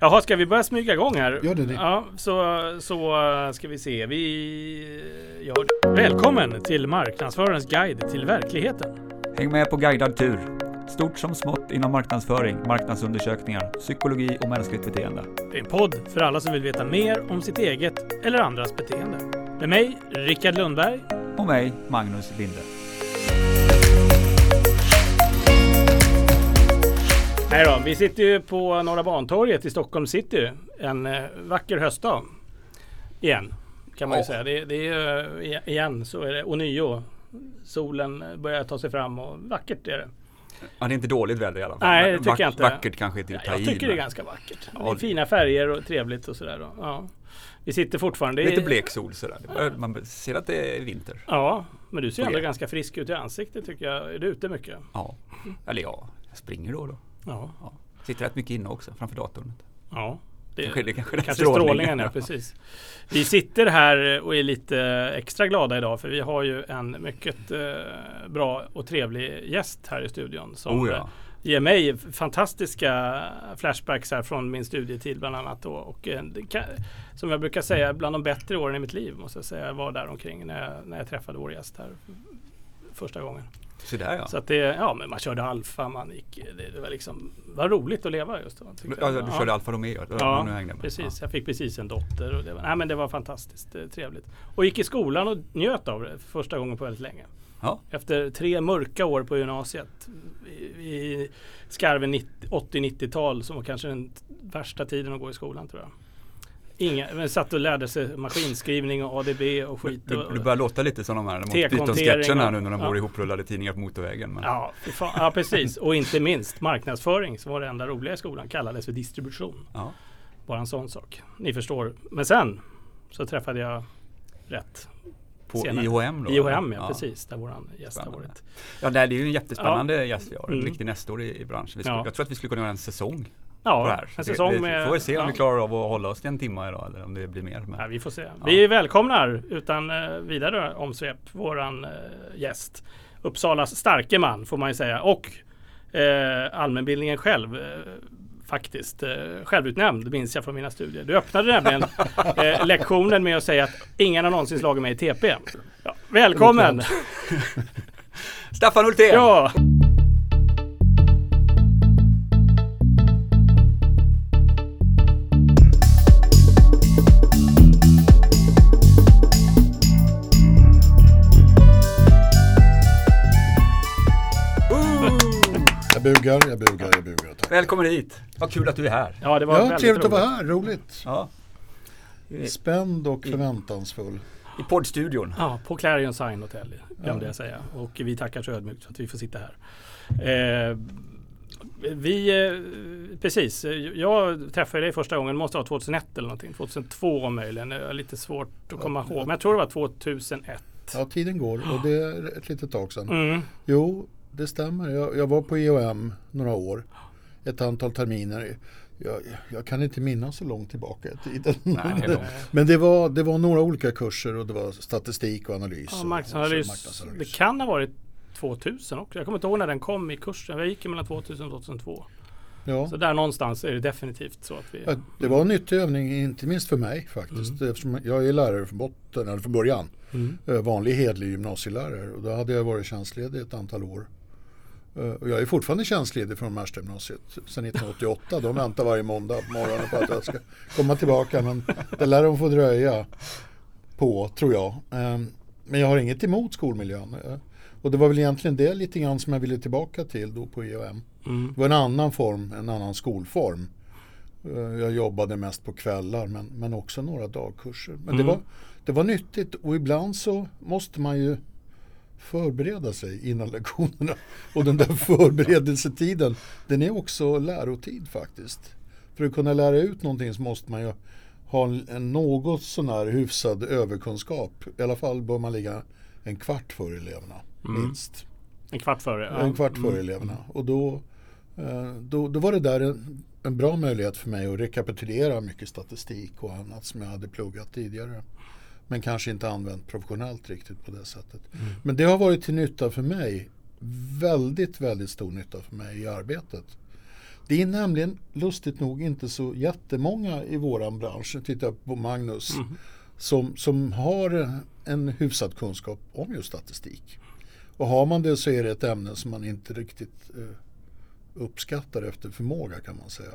Jaha, ska vi börja smyga igång här? Gör det, det. Ja, så, så eh, ska vi se. Vi gör det. Välkommen till Marknadsförarens guide till verkligheten. Häng med på guidad tur. Stort som smått inom marknadsföring, marknadsundersökningar, psykologi och mänskligt beteende. Det är en podd för alla som vill veta mer om sitt eget eller andras beteende. Med mig, Rickard Lundberg. Och mig, Magnus Linde. Nej då, vi sitter ju på Norra Bantorget i Stockholm city en eh, vacker höstdag. Igen, kan man ju Ja. säga. Det, det är eh, igen så är det ånyo. Solen börjar ta sig fram och vackert är det. Ja, det är inte dåligt väder i alla fall. Nej, det Men tycker jag inte. Vackert kanske inte Ja, jag i, tycker det är men ganska vackert. Det Ja, är fina färger och trevligt och sådär. Ja. Vi sitter fortfarande i... Lite blek sol sådär. Det Man ser att det är vinter. Ja, men du ser ändå det. ganska frisk ut i ansiktet tycker jag. Är du ute mycket? Ja, eller ja, jag springer då och då. Ja. Ja. Sitter rätt mycket inne också framför datorn. ja. Det, Kanske, det kanske Kanske strålningen, ja precis. Vi sitter här och är lite extra glada idag för vi har ju en mycket eh, bra och trevlig gäst här i studion som Oh eh, ja. ger mig fantastiska flashbacks här från min studietid bland annat. då. Och, eh, kan, som jag brukar säga, bland de bättre åren i mitt liv måste jag säga var där omkring när jag, när jag träffade vår gäst här första gången. Så där ja. Så att det, ja men man körde Alfa, man gick, det, det var liksom, var roligt att leva just då. tyckte ja, jag. du körde Alfa Romeo? Ja, precis. Jag fick precis en dotter och det var, nej, men det var fantastiskt eh, trevligt. Och gick i skolan och njöt av det för första gången på väldigt länge. Ja. Efter tre mörka år på gymnasiet i, i skarven 90 80-90-tal som var kanske den värsta tiden att gå i skolan tror jag. Inga, men satt och lärde sig maskinskrivning och ADB och skit. Du, du börjar låta lite som de här och- nu när de ja. bor ihoprullade tidningar på motorvägen. Men, Ja, fan. ja, precis. Och inte minst marknadsföring som var det enda roliga i skolan kallades för distribution. ja. Bara en sån sak. Ni förstår. Men sen så träffade jag rätt. På Senare. IHM då? IHM ja, eller? precis. Där våran gäst har varit. Ja, nej, det är ju en jättespännande gäst vi har. En Mm. riktig nestor i, i branschen. Skulle, Ja. Jag tror att vi skulle kunna göra en säsong på det Ja, här. en säsong med... Vi får se om ja. vi klarar av att hålla oss till en timme idag eller om det blir mer. Men, Ja, vi får se. Vi välkomnar utan eh, vidare omsvep våran eh, gäst. Uppsalas starke man får man ju säga. Och eh, allmänbildningen själv. Eh, faktiskt. Eh, självutnämnd minns jag från mina studier. Du öppnade nämligen eh, lektionen med att säga att ingen har någonsin slagit mig i TP. Ja, välkommen! Staffan Hultén! Ja! Bugar, jag bugar, jag bugar. Tack. Välkommen hit! Vad kul att du är här. Ja, det var Ja, väldigt trevligt att roligt. vara här, roligt. Ja. Spänd och förväntansfull. i poddstudion. Ja, på Clarion Sign Hotel glömde Ja. jag säga. Och vi tackar så ödmjukt för att vi får sitta här. Eh, vi, eh, precis, jag träffade dig första gången, måste vara 2001 eller någonting. 2002 möjligen, det är lite svårt att komma ihåg. Men jag tror det var 2001. Ja, tiden går och det är ett litet tag sedan. Mm. Jo, det stämmer. Jag, jag var på IOM några år. Ett antal terminer. Jag, jag kan inte minnas så långt tillbaka i tiden. Nej. Men det var, det var några olika kurser och det var statistik och analys. Ja, och- marknadsanalys. och så marknadsanalys. Det kan ha varit 2000 också. Jag kommer inte ihåg när den kom i kursen. Jag gick mellan 2000 och 2002. Ja. Så där någonstans är det definitivt så att vi... Ja, Det var en nyttig övning, inte minst för mig faktiskt. Mm. Eftersom jag är lärare från botten, eller från början. Mm. Eh, Vanlig hedlig gymnasielärare. Och då hade jag varit tjänstledig ett antal år. Eh, Och jag är fortfarande tjänstledig från Märstagymnasiet sedan 1988. De väntar varje måndag på morgonen på att jag ska komma tillbaka. Men det lär de få dröja på, tror jag. Eh, Men jag har inget emot skolmiljön. Eh, Och det var väl egentligen det lite grann som jag ville tillbaka till då på IOM. Mm. Det var en annan form, en annan skolform. Eh, Jag jobbade mest på kvällar men, men också några dagkurser. Men Mm. det, var, det var nyttigt och ibland så måste man ju förbereda sig innan lektionerna. Och den där förberedelsetiden, den är också lärotid faktiskt. För att kunna lära ut någonting så måste man ju ha en, en något sån här hyfsad överkunskap. I alla fall bör man ligga en kvart före eleverna, Mm. minst. En kvart före. En kvart före Mm. eleverna. Och då, eh, då, då var det där en, en bra möjlighet för mig att rekapitulera mycket statistik och annat som jag hade pluggat tidigare. Men kanske inte använt professionellt riktigt på det sättet. Mm. Men det har varit till nytta för mig. Väldigt, väldigt stor nytta för mig i arbetet. Det är nämligen lustigt nog inte så jättemånga i våran bransch, tittar på Magnus, Mm. som, som har en hyfsad kunskap om just statistik. Och har man det så är det ett ämne som man inte riktigt eh, uppskattar efter förmåga kan man säga.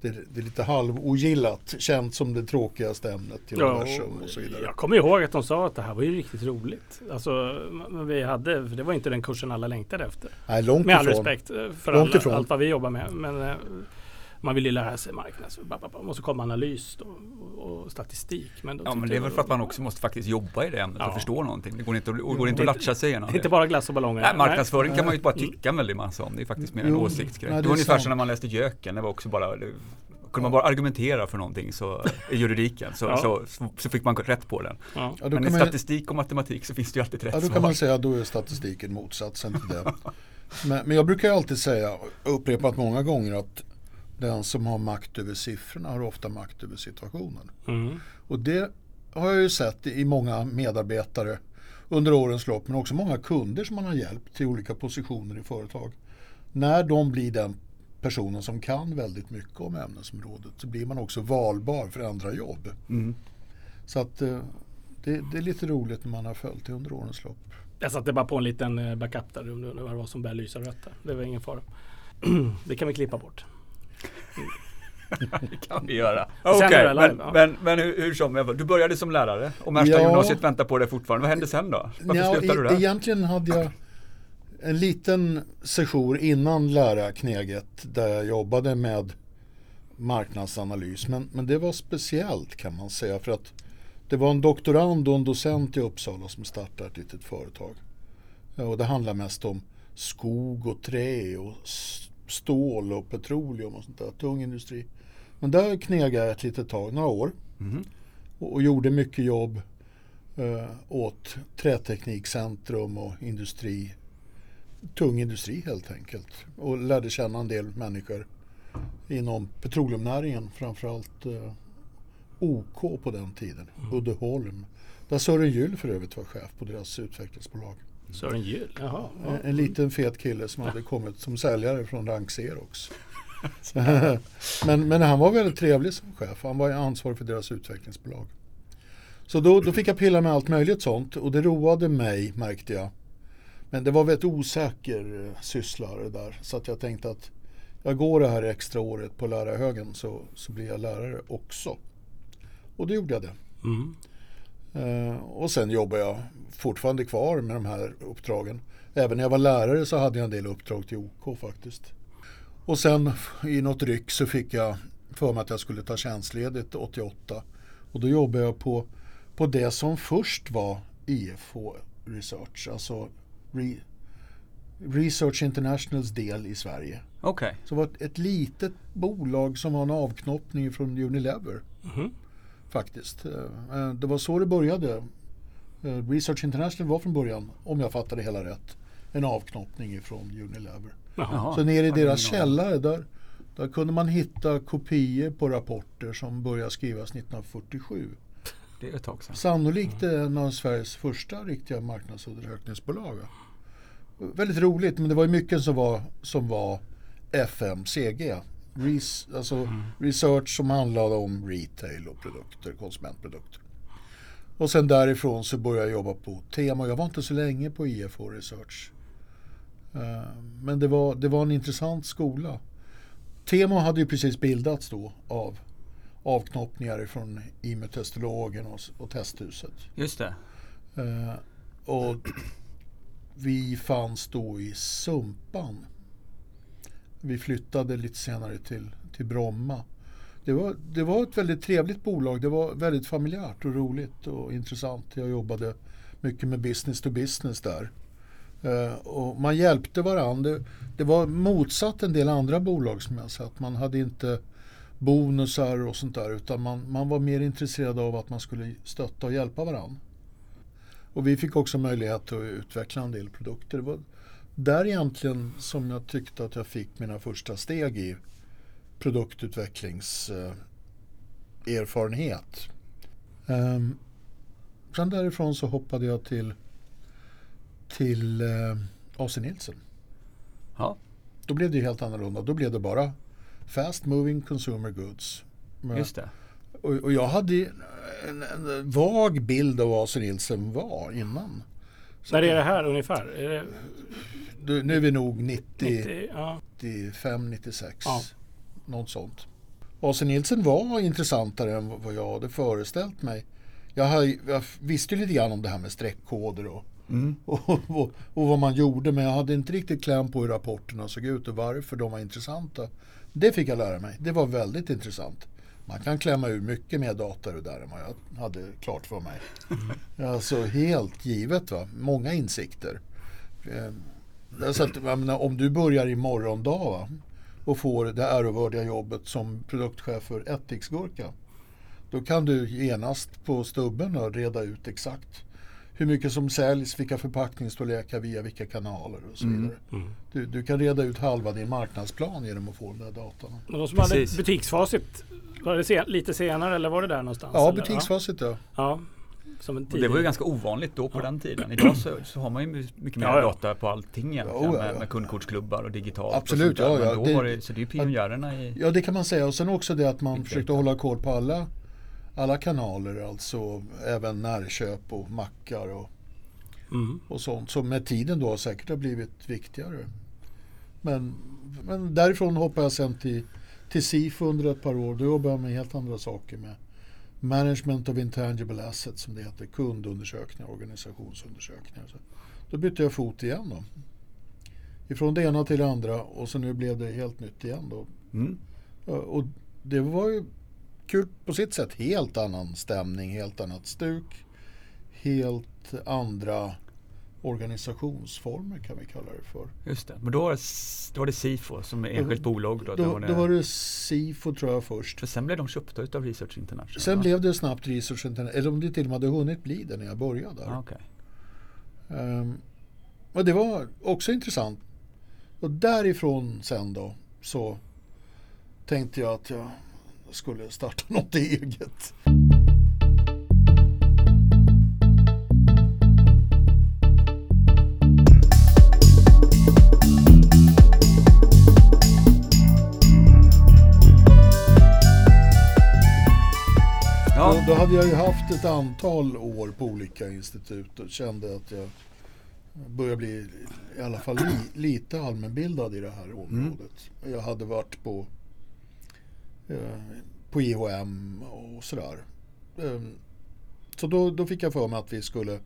Det, är- det är lite halvogillat, känt som det tråkigaste ämnet i Ja, universum och så vidare. jag kommer ihåg att de sa att det här var ju riktigt roligt. Alltså, vi hade, för det var inte den kursen alla längtade efter. Nej, långt Med all ifrån. respekt eh, för alla, allt vad vi jobbar med. Men eh, man vill ju lära sig marknads... Och så kommer analys då, och, och statistik. Men då Ja, men det är väl för att man också måste faktiskt jobba i det ämnet Ja. och förstå någonting. Det går inte, att- och går inte att latcha sig igenom Inte det. bara glass och ballonger. Nej, marknadsföring kan man ju bara Mm. tycka en väldig massa om. Det är faktiskt mer en Jo, åsiktsgrej. nej, det det var är ungefär sant. som när man läste Jöken. Det var också bara det, kunde man bara argumentera för någonting så, i juridiken så, Ja. så, så fick man rätt på den. Ja. Men i statistik och matematik så finns det ju alltid rätt ja, då svar. kan man säga att då är statistiken motsatsen till det. Men, men jag brukar ju alltid säga, upprepat många gånger, att den som har makt över siffrorna har ofta makt över situationen. Mm. Och det har jag ju sett i många medarbetare under årens lopp, men också många kunder som man har hjälpt till olika positioner i företag. När de blir den personen som kan väldigt mycket om ämnesområdet så blir man också valbar för andra jobb. Mm. Så att eh, det, det är lite roligt när man har följt det under årens lopp. Jag satte bara på en liten eh, backup där om du undrar vad det var som började lysa rött. Det var ingen fara. Det kan vi klippa bort. Det kan vi göra. Sen Okej, live, men, ja. men, men hur, hur som, du började som lärare och Märsta Ja. gymnasiet väntar på dig fortfarande. Vad hände sen då? Varför Nja, slutade du e- där? Egentligen hade jag en liten sejour innan lärarknäget där jag jobbade med marknadsanalys. Men, men det var speciellt kan man säga för att det var en doktorand och en docent i Uppsala som startade ett litet företag. Ja, Och det handlar mest om skog och trä och stål och petroleum och sånt där, tung industri. Men där knegade jag ett litet tag, några år Mhm. och, och gjorde mycket jobb eh, åt Träteknikcentrum och industri, tung industri helt enkelt. Och lärde känna en del människor inom petroleumnäringen, framförallt eh, OK på den tiden, Uddeholm. Där Sören Gyll för övrigt var chef på deras utvecklingsbolag. Sören Gyll, jaha. Ja. En, en liten fet kille som hade kommit som säljare från Rank Xerox. men, men han var väldigt trevlig som chef. Han var ansvarig för deras utvecklingsbolag. Så då, då fick jag pilla med allt möjligt sånt och det roade mig märkte jag. Men det var väldigt osäker eh, syssla det där. Så att jag tänkte att jag går det här extra året på lärarhögen så, så blir jag lärare också. Och då gjorde jag det. Mm. Eh, och sen jobbar jag fortfarande kvar med de här uppdragen. Även när jag var lärare så hade jag en del uppdrag till OK faktiskt. Och sen i något ryck så fick jag för mig att jag skulle ta tjänstledigt 88. Och då jobbade jag på, på det som först var IFH Research, alltså Re, Research Internationals del i Sverige. Okej. Så det var ett, ett litet bolag som var en avknoppning från Unilever Mhm. faktiskt. Eh, Det var så det började. Eh, Research International var från början, om jag fattade hela rätt, en avknoppning från Unilever. Jaha. Så nere i deras källare där, där kunde man hitta kopior på rapporter som började skrivas 1947. Det är ett tag sedan. Sannolikt en av Sveriges första riktiga marknadsundersökningsbolag. Väldigt roligt, men det var ju mycket som var, som var FMCG. Res, alltså research som handlade om retail och produkter, konsumentprodukter. Och sen därifrån så började jag jobba på tema. Jag var inte så länge på IFH Research. Eh, Men det var, det var en intressant skola. Temo hade ju precis bildats då av avknoppningar från IMU-testologen och, och testhuset. Just det. Eh, och vi fanns då i Sumpan. Vi flyttade lite senare till, till Bromma. Det var, det var ett väldigt trevligt bolag. Det var väldigt familjärt och roligt och intressant. Jag jobbade mycket med business to business där. Eh, och man hjälpte varandra. Det, det var motsatt en del andra bolag som jag sett. Man hade inte bonusar och sånt där utan man, man var mer intresserad av att man skulle stötta och hjälpa varandra. Och vi fick också möjlighet att utveckla en del produkter. Det var där egentligen som jag tyckte att jag fick mina första steg i produktutvecklingserfarenhet. erfarenhet. Ehm, sen därifrån så hoppade jag till, till uh, AC Nielsen. Ja. då blev det ju helt annorlunda. Då blev det bara fast moving consumer goods. Men- Just det. Och, och jag hade en, en vag bild av vad AC Nielsen var innan. När är det här ungefär? Är det Du, nu är vi nog 90, 90? Ja. 95, 96. Ja. Något sånt. AC Nielsen var intressantare än vad jag hade föreställt mig. Jag, visste lite grann om det här med streckkoder och, Mm. och, och, och vad man gjorde men jag hade inte riktigt kläm på hur rapporterna såg ut och varför de var intressanta. Det fick jag lära mig. Det var väldigt intressant. Man kan klämma ur mycket mer data det där än vad jag hade klart för mig. Alltså helt givet va. Många insikter. Eh, Så att, menar, om du börjar i morgondag va, och får det ärevördiga jobbet som produktchef för ättiksgurka. Då kan du genast på stubben och reda ut exakt hur mycket som säljs, vilka förpackningsstorlekar via vilka kanaler och så vidare. Mm. Du, du kan reda ut halva din marknadsplan genom att få den där datan. Men de som Precis. hade butiksfacit, var det sen, lite senare eller var det där någonstans? Ja, eller? butiksfacit ja. Ja. Ja. Som en tidig... det var ju ganska ovanligt då på den tiden. Idag så, så har man ju mycket mer Ja, ja. data på allting egentligen. Ja, ja, ja. Med, med kundkortsklubbar och digitalt. Absolut, och ja, ja. Men då Det- var det, så det är ju pionjärerna i... Ja, det kan man säga. Och sen också det att man försökte hålla koll på alla, alla kanaler, alltså även närköp och mackar och, Mm. och sånt som med tiden då säkert har blivit viktigare. Men, men därifrån hoppade jag sen till, till SIFO under ett par år. Då jobbade jag med helt andra saker med Management of Intangible Assets som det heter, kundundersökningar, organisationsundersökningar. Så då bytte jag fot igen då. Ifrån det ena till det andra och så nu blev det helt nytt igen då. Mm. Och det var ju kul på sitt sätt. Helt annan stämning, helt annat stuk. Helt andra organisationsformer kan vi kalla det för. Just det. Men då var det, då var det Sifo som är enskilt bolag. Då, Då, då var det, då var det SIFO tror jag först. För sen blev de köpta utav Research International. Sen va? blev det snabbt Research Internet, eller om det till och med hade hunnit bli det när jag började där. Ah, okej. Ehm, och det var också intressant. Och därifrån sen då så tänkte jag att jag skulle starta något eget. Då, hade jag ju haft ett antal år på olika institut och kände att jag började bli i alla fall li, lite allmänbildad i det här området. Jag hade varit på, eh, på IHM och sådär. Eh, så då, då fick jag för mig att vi skulle...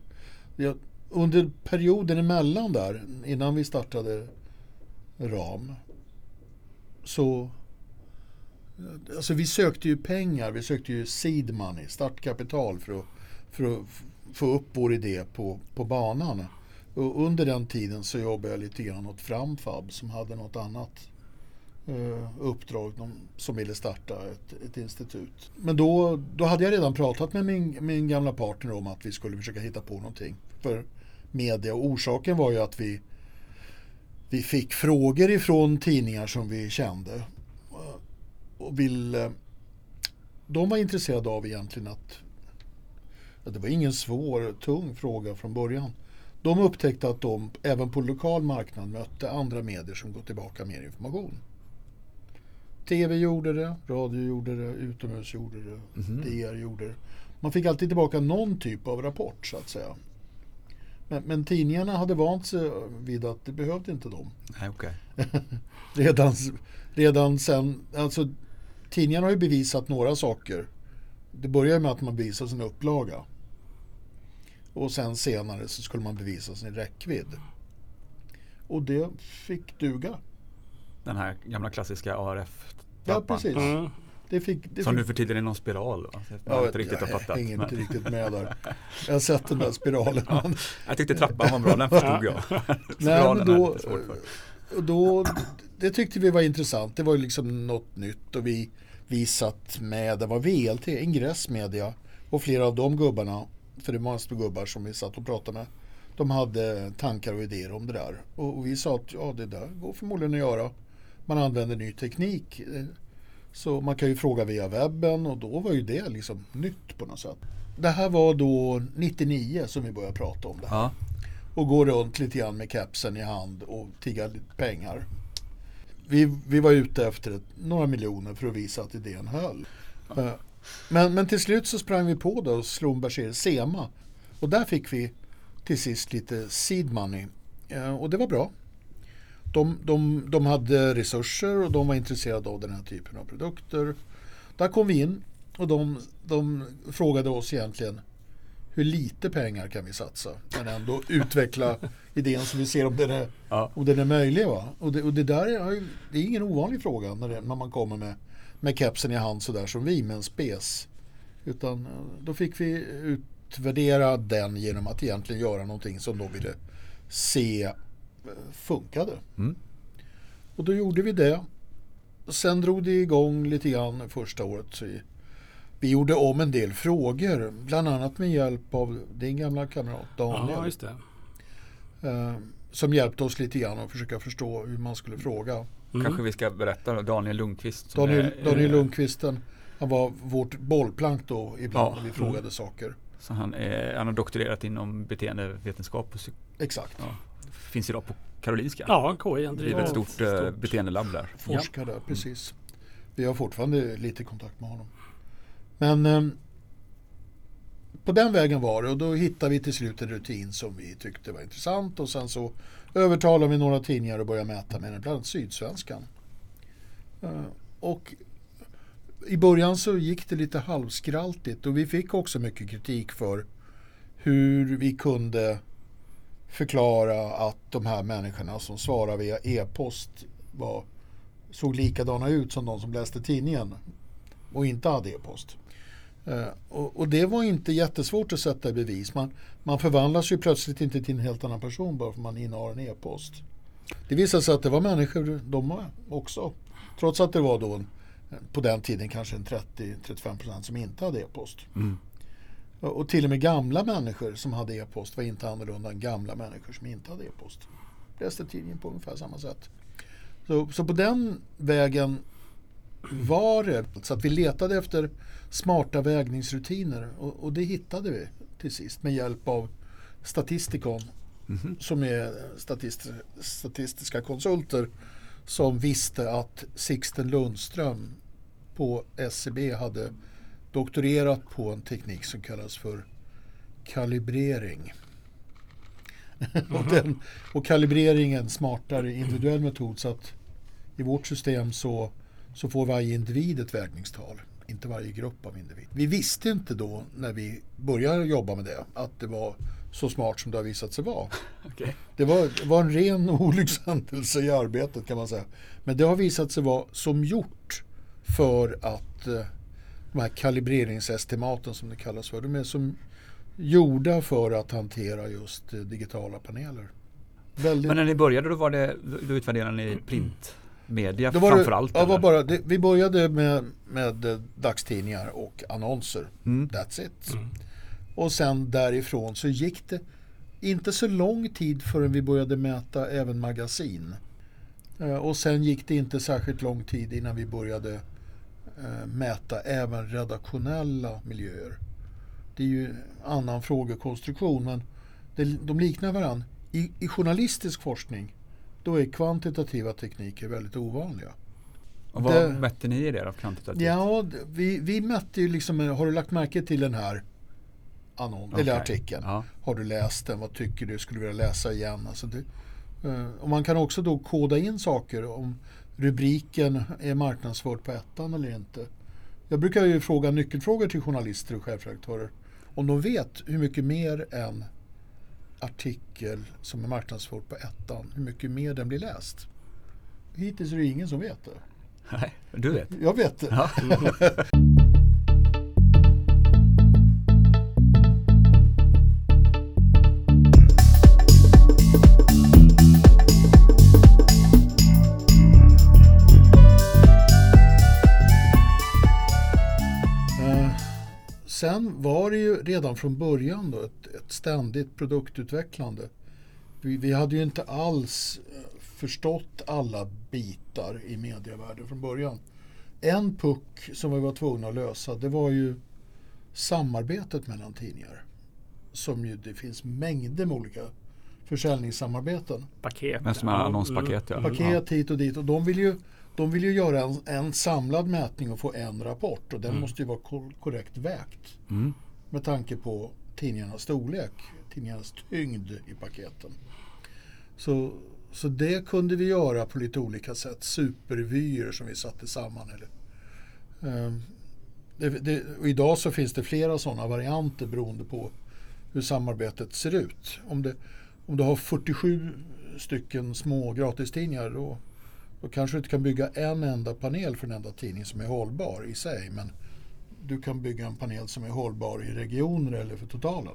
Jag, under perioden emellan där, innan vi startade RAM, så Alltså vi sökte ju pengar, vi sökte ju seed money, startkapital för att, för att få upp vår idé på, på banan. Och under den tiden så jobbade jag lite grann åt Framfab som hade något annat eh, uppdrag de, som ville starta ett, ett institut. Men då, då hade jag redan pratat med min, min gamla partner om att vi skulle försöka hitta på någonting för media. Och orsaken var ju att vi, vi fick frågor ifrån tidningar som vi kände och ville... De var intresserade av egentligen att... ja, Det var ingen svår, tung fråga från början. De upptäckte att de även på lokal marknad mötte andra medier som gav tillbaka mer information. TV gjorde det, radio gjorde det, utomhus gjorde det, DR gjorde det. Man fick alltid tillbaka någon typ av rapport så att säga. Men, men tidningarna hade vant sig vid att det behövde inte de nej, okej. redan, redan sen, alltså tidningarna har ju bevisat några saker. Det börjar med att man bevisar sin upplaga. Och sen senare så skulle man bevisa sin räckvidd. Och det fick duga. Den här gamla klassiska ARF. Ja, precis. Mm. Det fick, det Som fick, nu för tiden är någon spiral. Va? Jag inte riktigt har jag fattat. hänger men- inte riktigt med där. Jag har sett den där spiralen. men- Jag tyckte trappan var bra, den förstod jag. Nej, Spiralen men är då, lite svårt för och då, det tyckte vi var intressant. Det var ju liksom något nytt och vi, vi satt med, det var VLT, Ingress Media och flera av de gubbarna, för det var massor gubbar som vi satt och pratade med, de hade tankar och idéer om det där. Och, och vi sa att ja, det där går förmodligen att göra. Man använder ny teknik. Så man kan ju fråga via webben och då var ju det liksom nytt på något sätt. Det här var då 99 som vi började prata om det här Ja, och gå runt lite grann med kepsen i hand och tigga lite pengar. vi, vi var ute efter ett, några miljoner för att visa att idén höll. Eh, Men, men till slut så sprang vi på det och slog Bashir Sema. Och där fick vi till sist lite seed money. Eh, Och det var bra. De, de, de hade resurser och de var intresserade av den här typen av produkter. Där kom vi in och de, de frågade oss egentligen hur lite pengar kan vi satsa men ändå utveckla idén så vi ser om den är, Ja. om den är möjlig. Va? Och, det, och det där är, det är ingen ovanlig fråga när, det, när man kommer med, med kepsen i hand sådär som vi med en spes. Utan eh, då fick vi utvärdera den genom att egentligen göra någonting som de ville se eh, funkade. Mm. Och då gjorde vi det. Sen drog det igång lite grann första året. Så vi, vi gjorde om en del frågor, bland annat med hjälp av din gamla kamrat Daniel. Ja, just det. eh, som hjälpte oss lite grann att försöka förstå hur man skulle fråga. Mm. Kanske vi ska berätta då, Daniel Lundqvist. Daniel, är- Daniel Lundqvisten, han var vårt bollplank då ibland Ja. när vi frågade saker. Så han, är, han har doktorerat inom beteendevetenskap och psyk- Exakt. ja, finns idag på Karolinska. Ja, KI han Driver ett stort, eh, beteendelabb där. Forskare, precis. Vi har fortfarande lite kontakt med honom. Men eh, på den vägen var det och då hittade vi till slut en rutin som vi tyckte var intressant och sen så övertalade vi några tidningar att börja mäta med den, bland annat Sydsvenskan. Eh, och i början så gick det lite halvskraltigt och vi fick också mycket kritik för hur vi kunde förklara att de här människorna som svarar via e-post var, såg likadana ut som de som läste tidningen och inte hade e-post. Eh, och, och det var inte jättesvårt att sätta i bevis. Man, man förvandlas ju plötsligt inte till en helt annan person bara för att man innehar en e-post. Det visade sig att det var människor de också. Trots att det var då på den tiden kanske en 30-35 procent som inte hade e-post. Mm. Och och till och med gamla människor som hade e-post var inte annorlunda än gamla människor som inte hade e-post. Läste tidningen på ungefär samma sätt. Så, så på den vägen var det. Så att vi letade efter smarta vägningsrutiner och, och det hittade vi till sist med hjälp av Statistikon Mhm. som är statist, statistiska konsulter som visste att Sixten Lundström på SCB hade doktorerat på en teknik som kallas för kalibrering. och, den, och kalibrering är en smartare individuell metod så att i vårt system så, så får varje individ ett vägningstal, inte varje grupp av individer. Vi visste inte då när vi började jobba med det att det var så smart som det har visat sig vara. Okej. Det var, det var en ren olyckshändelse i arbetet kan man säga. Men det har visat sig vara som gjort för att eh, de här kalibreringsestimaten som det kallas för, de är som gjorda för att hantera just eh, digitala paneler. Väldigt, Men när ni började då var det, då utvärderade ni printmedia Det- framförallt? Ja, var bara, det, vi började med, med eh, dagstidningar och annonser. Mm. That's it. Mm. Och sen därifrån så gick det inte så lång tid förrän vi började mäta även magasin. Eh, Och sen gick det inte särskilt lång tid innan vi började eh, mäta även redaktionella miljöer. Det är ju en annan frågekonstruktion men det, de liknar varandra. I, I journalistisk forskning då är kvantitativa tekniker väldigt ovanliga. Och vad det- mätte ni i det då kvantitativt? Ja, vi, vi mätte ju liksom, eh, har du lagt märke till den här annon, eller Okej. artikeln? Ja. Har du läst den? Vad tycker du? Skulle du vilja läsa igen? Alltså det, eh, och man kan också då koda in saker om rubriken är marknadsförd på ettan eller inte. Jag brukar ju fråga nyckelfrågor till journalister och chefredaktörer om de vet hur mycket mer än artikel som är marknadsförd på ettan, hur mycket mer den blir läst. Hittills är det ingen som vet det. Nej, du vet. Jag vet det. Ja. sen var det ju redan från början då ett, ett ständigt produktutvecklande. Vi, vi hade ju inte alls eh, förstått alla bitar i medievärlden från början. En puck som vi var tvungna att lösa det var ju samarbetet mellan tidningar. Som ju det finns mängder med olika försäljningssamarbeten. Paket. Men som är annonspaket, ja. Paket hit och dit. Och de vill ju, de vill ju göra en, en samlad mätning och få en rapport. Och den måste ju vara kor- korrekt vägt. Mm. Med tanke på tidningarnas storlek, tidningarnas tyngd i paketen. Så, så det kunde vi göra på lite olika sätt. Supervyer som vi satte samman. Eller, Ehm, det, det, idag så finns det flera sådana varianter beroende på hur samarbetet ser ut. Om, det, om du har 47 stycken små gratistidningar då, då kanske du inte kan bygga en enda panel för en enda tidning som är hållbar i sig. Men du kan bygga en panel som är hållbar i regioner eller för totalen.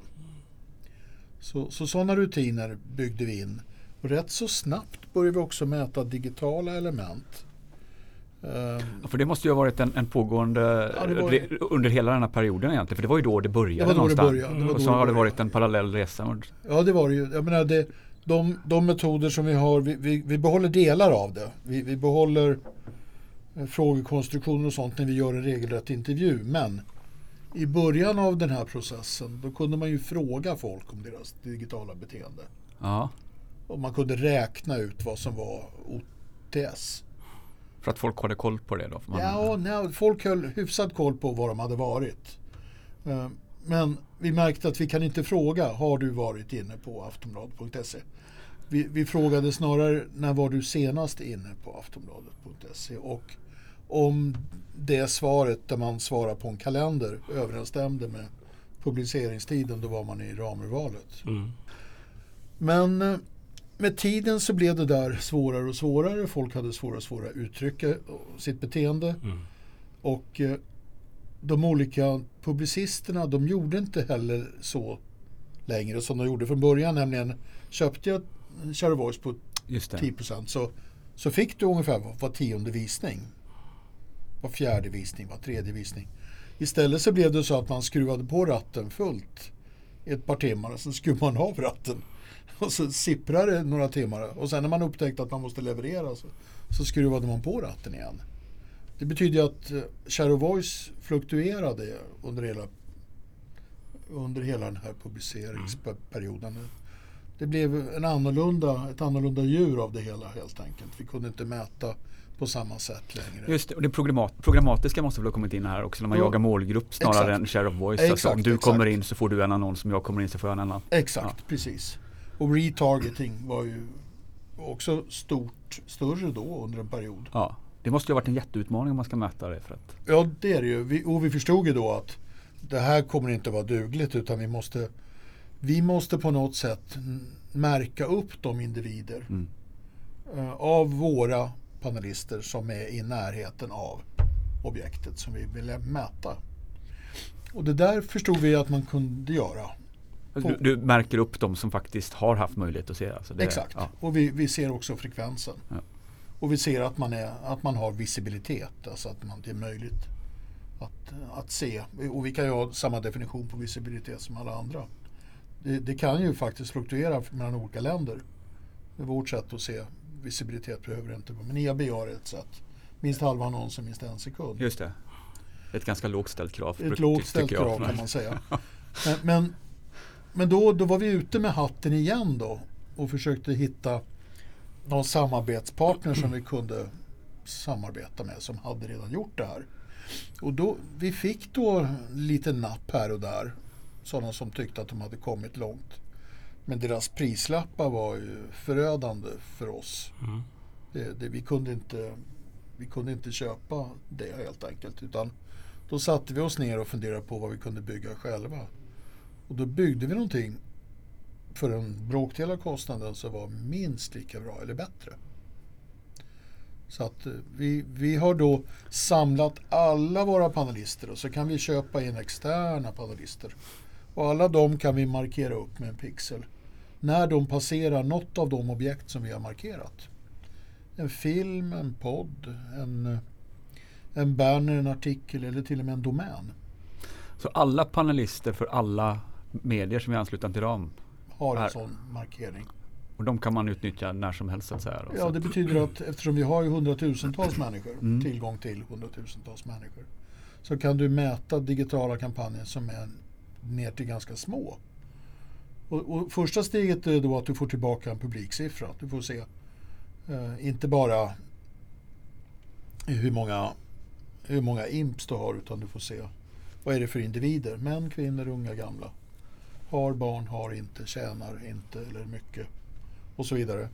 Så, så sådana rutiner byggde vi in. Och rätt så snabbt började vi också mäta digitala element. Ehm, Ja, För det måste ju ha varit en, en pågående Ja, re, under hela den här perioden egentligen. För det var ju då det började Det var då det någonstans. började. Det var och då så det har det varit en parallell resa. Ja, det var det ju. Jag menar, det, de, de metoder som vi har, vi, vi, vi behåller delar av det. Vi, vi behåller eh, frågekonstruktioner och sånt när vi gör en regelrätt intervju. Men i början av den här processen, då kunde man ju fråga folk om deras digitala beteende. Ja, Och man kunde räkna ut vad som var OTS. för att folk hade koll på det då. Ja, nej, folk höll hyfsat koll på var de hade varit. Men vi märkte att vi kan inte fråga, har du varit inne på aftonbladet.se? Vi, vi frågade snarare, när var du senast inne på aftonbladet.se? Och om det svaret där man svarar på en kalender överensstämde med publiceringstiden, då var man i ramurvalet. Mm. Men eh, med tiden så blev det där svårare och svårare. Folk hade svårare och svårare att uttrycka sitt beteende. Mm. Och eh, de olika publicisterna de gjorde inte heller så längre som de gjorde från början. Nämligen köpte jag of Voice på Just det. 10 så, så fick du ungefär var, var tionde visning. Var fjärde visning, var tredje visning. Istället så blev det så att man skruvade på ratten fullt i ett par timmar och sen skruvade man av ratten. Och så sipprade det några timmar och sen när man upptäckte att man måste leverera så, så skruvade man på ratten igen. Det betyder ju att eh, Share of Voice fluktuerade under hela, under hela den här publiceringsperioden. Det blev en annorlunda, ett annorlunda djur av det hela helt enkelt. Vi kunde inte mäta på samma sätt längre. Just det, och det programmat, programmatiska måste väl ha kommit in här också när man Ja. jagar målgrupp snarare Exakt. än share of voice. Exakt, alltså, om du exakt. kommer in så får du en annons, om jag kommer in så får jag en annan. Exakt, precis. Och retargeting var ju också stort, större då under en period. Ja, det måste ju ha varit en jätteutmaning om man ska mäta det. För att, Ja, det är det ju. Vi, och vi förstod ju då att det här kommer inte vara dugligt utan vi måste, vi måste på något sätt märka upp de individer Mm. eh, av våra panelister som är i närheten av objektet som vi ville mäta. Och det där förstod vi att man kunde göra. du, du märker upp de som faktiskt har haft möjlighet att se. Alltså det, Exakt. Ja. Och vi, vi ser också frekvensen. Ja. Och vi ser att man, är, att man har visibilitet, alltså att man, det är möjligt att, att se. Och vi kan ju ha samma definition på visibilitet som alla andra. Det, det kan ju faktiskt fluktuera mellan olika länder. Vårt sätt att se visibilitet behöver inte vara. Men IAB har ett sätt. Minst halva annonsen, minst en sekund. Just det. Ett ganska lågt ställt krav. Ett lågt ställt krav kan man säga. Men, men, men då, då var vi ute med hatten igen då och försökte hitta någon samarbetspartner som vi kunde samarbeta med som hade redan gjort det här. Och då, vi fick då lite napp här och där. Sådana som tyckte att de hade kommit långt. Men deras prislappar var ju förödande för oss. Mm. Det, det, vi, kunde inte, vi kunde inte köpa det helt enkelt. Utan då satte vi oss ner och funderade på vad vi kunde bygga själva. Och då byggde vi någonting för en bråkdel av kostnaden som var minst lika bra eller bättre. Så att eh, vi, vi har då samlat alla våra panelister och så kan vi köpa in externa panelister. Och alla de kan vi markera upp med en pixel när de passerar något av de objekt som vi har markerat. En film, en podd, en, eh, en banner, en artikel eller till och med en domän Så alla panelister för alla medier som är anslutna till dem har en Här. sån markering. Och de kan man utnyttja när som helst så då. Ja, det betyder att eftersom vi har ju hundratusentals människor, Mm. tillgång till hundratusentals människor, så kan du mäta digitala kampanjer som är ner till ganska små. Och, och, första steget är då att du får tillbaka en publiksiffra. Du får se eh, inte bara hur många, hur många imps du har utan du får se vad är det för individer. Män, kvinnor, unga, gamla. Har barn, har inte, tjänar inte eller mycket och så vidare.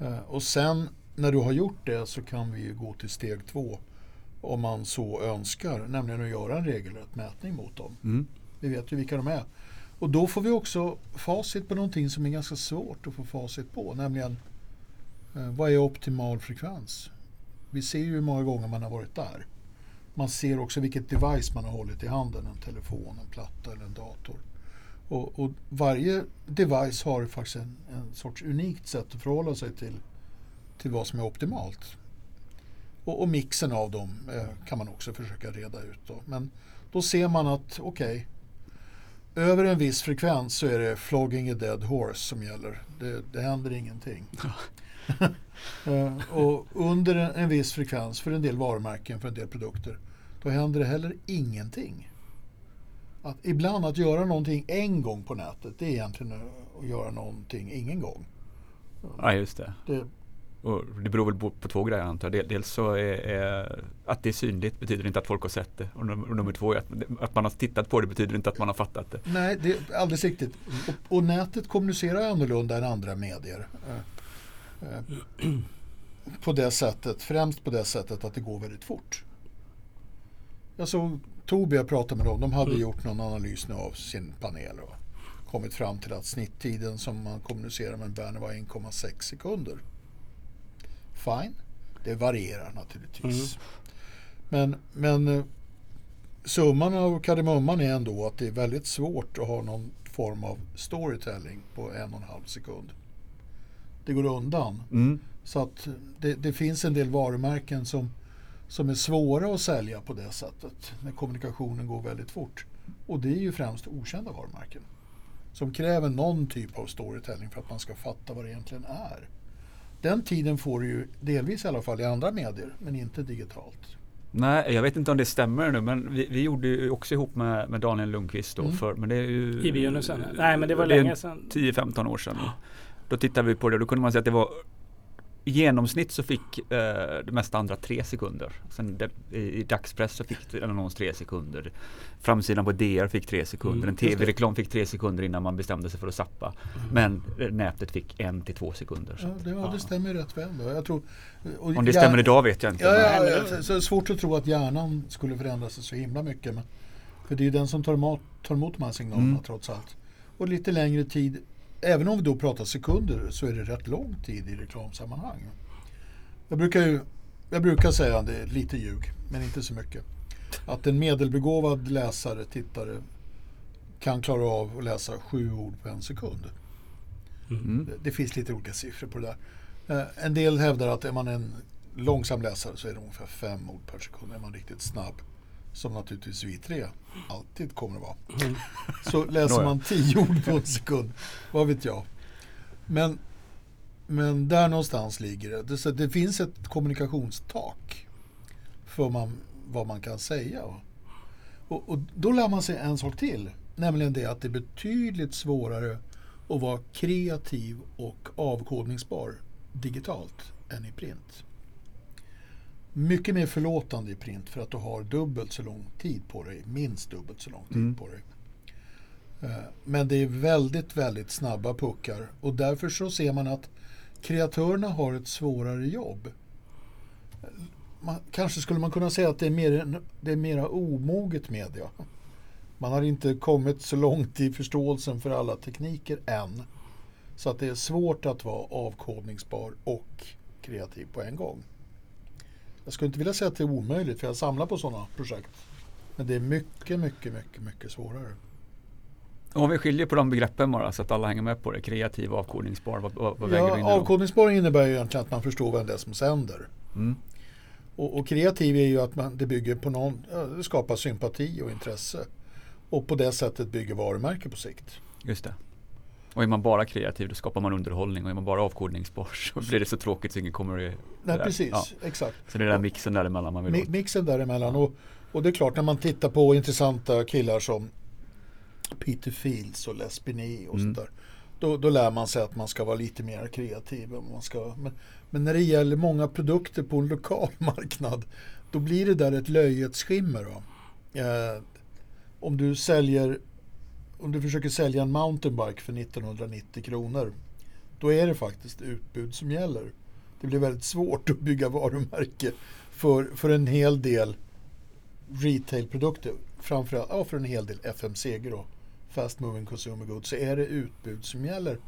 Eh, och sen när du har gjort det så kan vi gå till steg två om man så önskar, nämligen att göra en regelrätt mätning mot dem. Mm. Vi vet ju vilka de är. Och då får vi också facit på någonting som är ganska svårt att få facit på, nämligen eh, vad är optimal frekvens? Vi ser ju hur många gånger man har varit där. Man ser också vilket device man har hållit i handen, en telefon, en platta eller en dator. Och, och varje device har faktiskt en, en, sorts unikt sätt att förhålla sig till, till vad som är optimalt. Och, och mixen av dem eh, kan man också försöka reda ut. Då. Men då ser man att okej, okay, över en viss frekvens så är det flogging a dead horse som gäller. Det, det händer ingenting. eh, och under en, en viss frekvens för en del varumärken, för en del produkter, då händer det heller ingenting. Att ibland att göra någonting en gång på nätet, det är egentligen att göra någonting ingen gång. Ja, just det. det och det beror väl på, på två grejer antar jag. Dels så är, är, att det är synligt betyder inte att folk har sett det. Och nummer, och nummer två är att, att, man har tittat på det betyder inte att man har fattat det. Nej, det är alldeles riktigt. Och, och nätet kommunicerar annorlunda än andra medier. Eh, eh, på det sättet, främst på det sättet att det går väldigt fort. Jag såg Tobii, jag pratade med dem, de hade mm. gjort någon analys nu av sin panel och kommit fram till att snitttiden som man kommunicerar med en banner var 1,6 sekunder. Fine, det varierar naturligtvis. Mm. Men, men eh, summan av kardemumman är ändå att det är väldigt svårt att ha någon form av storytelling på en och en halv sekund. Det går undan. Mm. Så att det, det, finns en del varumärken som som är svåra att sälja på det sättet när kommunikationen går väldigt fort. Och det är ju främst okända varumärken som kräver någon typ av storytelling för att man ska fatta vad det egentligen är. Den tiden får du ju delvis i alla fall i andra medier men inte digitalt. Nej, jag vet inte om det stämmer nu men vi, vi gjorde ju också ihop med, med Daniel Lundqvist då mm. för, men det är ju... I begynnelsen? Nej men det var länge sedan. 10-15 år sedan. Då tittade vi på det och då kunde man säga att det var i genomsnitt så fick eh, det mesta andra tre sekunder. Sen det, i, dagspress så fick en annons tre sekunder. Framsidan på DR fick tre sekunder. Mm, en tv-reklam fick tre sekunder innan man bestämde sig för att sappa. Mm. Men eh, nätet fick en till två sekunder. Ja, det, ja, det stämmer rätt väl. Då. Jag tror, Om det stämmer idag vet jag inte. Ja, ja, ja, så, är svårt att tro att hjärnan skulle förändra sig så himla mycket. Men, för det är den som tar emot, tar emot de här signalerna mm. trots allt. Och lite längre tid även om vi då pratar sekunder så är det rätt lång tid i reklamsammanhang. Jag brukar, ju, jag brukar säga, det är lite ljug, men inte så mycket, att en medelbegåvad läsare, tittare, kan klara av att läsa sju ord på en sekund. Mm. Det, det, finns lite olika siffror på det där. Eh, en del hävdar att är man en långsam läsare så är det ungefär fem ord per sekund. Är man riktigt snabb som naturligtvis vi tre alltid kommer att vara. Mm. Så läser man tio ord på en sekund, vad vet jag. Men, men där någonstans ligger det. Det, det finns ett kommunikationstak för man, vad man kan säga. Och, och då lär man sig en sak till, nämligen det att det är betydligt svårare att vara kreativ och avkodningsbar digitalt än i print mycket mer förlåtande i print för att du har dubbelt så lång tid på dig, minst dubbelt så lång tid mm. på dig. Eh, men det är väldigt, väldigt snabba puckar och därför så ser man att kreatörerna har ett svårare jobb. Man, kanske skulle man kunna säga att det är, mer, det är mera omoget media. Man har inte kommit så långt i förståelsen för alla tekniker än. Så att det är svårt att vara avkodningsbar och kreativ på en gång. Jag skulle inte vilja säga att det är omöjligt för jag samlar på sådana projekt. Men det är mycket, mycket, mycket, mycket svårare. Om vi skiljer på de begreppen bara så att alla hänger med på det. Kreativ och avkodningsbar. Vad, vad, ja, avkodningsbar innebär ju egentligen att man förstår vem det är som sänder. Mm. Och, och, kreativ är ju att man, det bygger på någon, det skapar sympati och intresse. Och på det sättet bygger varumärke på sikt. Just det. Och är man bara kreativ då skapar man underhållning och är man bara avkodningsbar så blir det så tråkigt så ingen kommer att... Nej precis, ja. exakt. Så det är den mixen däremellan man vill Mi Mixen däremellan och, och det är klart när man tittar på intressanta killar som Peter Fields och Les Binet och Mm. sånt där. Då, då lär man sig att man ska vara lite mer kreativ. Man ska, men, men när det gäller många produkter på en lokal marknad då blir det där ett löjets skimmer. Eh, om du säljer om du försöker sälja en mountainbike för 1990 kronor då är det faktiskt utbud som gäller. Det blir väldigt svårt att bygga varumärke för, för en hel del retailprodukter. Framförallt ja, för en hel del FMCG då. Fast moving consumer goods. Så är det utbud som gäller.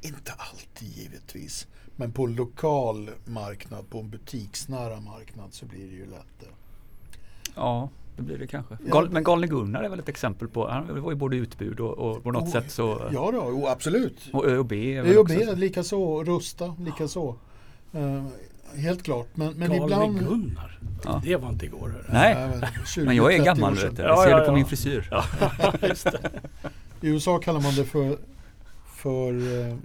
Inte alltid givetvis. Men på en lokal marknad, på en butiksnära marknad så blir det ju lätt det. Ja, det blir det kanske. Ja. Gal, men Galne Gunnar är väl ett exempel på, han var ju både utbud och, och på något Oh, sätt så Ja då, oh, absolut. och ÖoB ÖoB också- likaså, Rusta likaså. Uh, helt klart. Men, men Galne ibland... Gunnar. Ja. Det var inte igår. Nej, men 20, men jag är 30 gammal vet du. Ja, Jag ser ja, det på min frisyr. Ja, just det. I USA kallar man det för, för eh,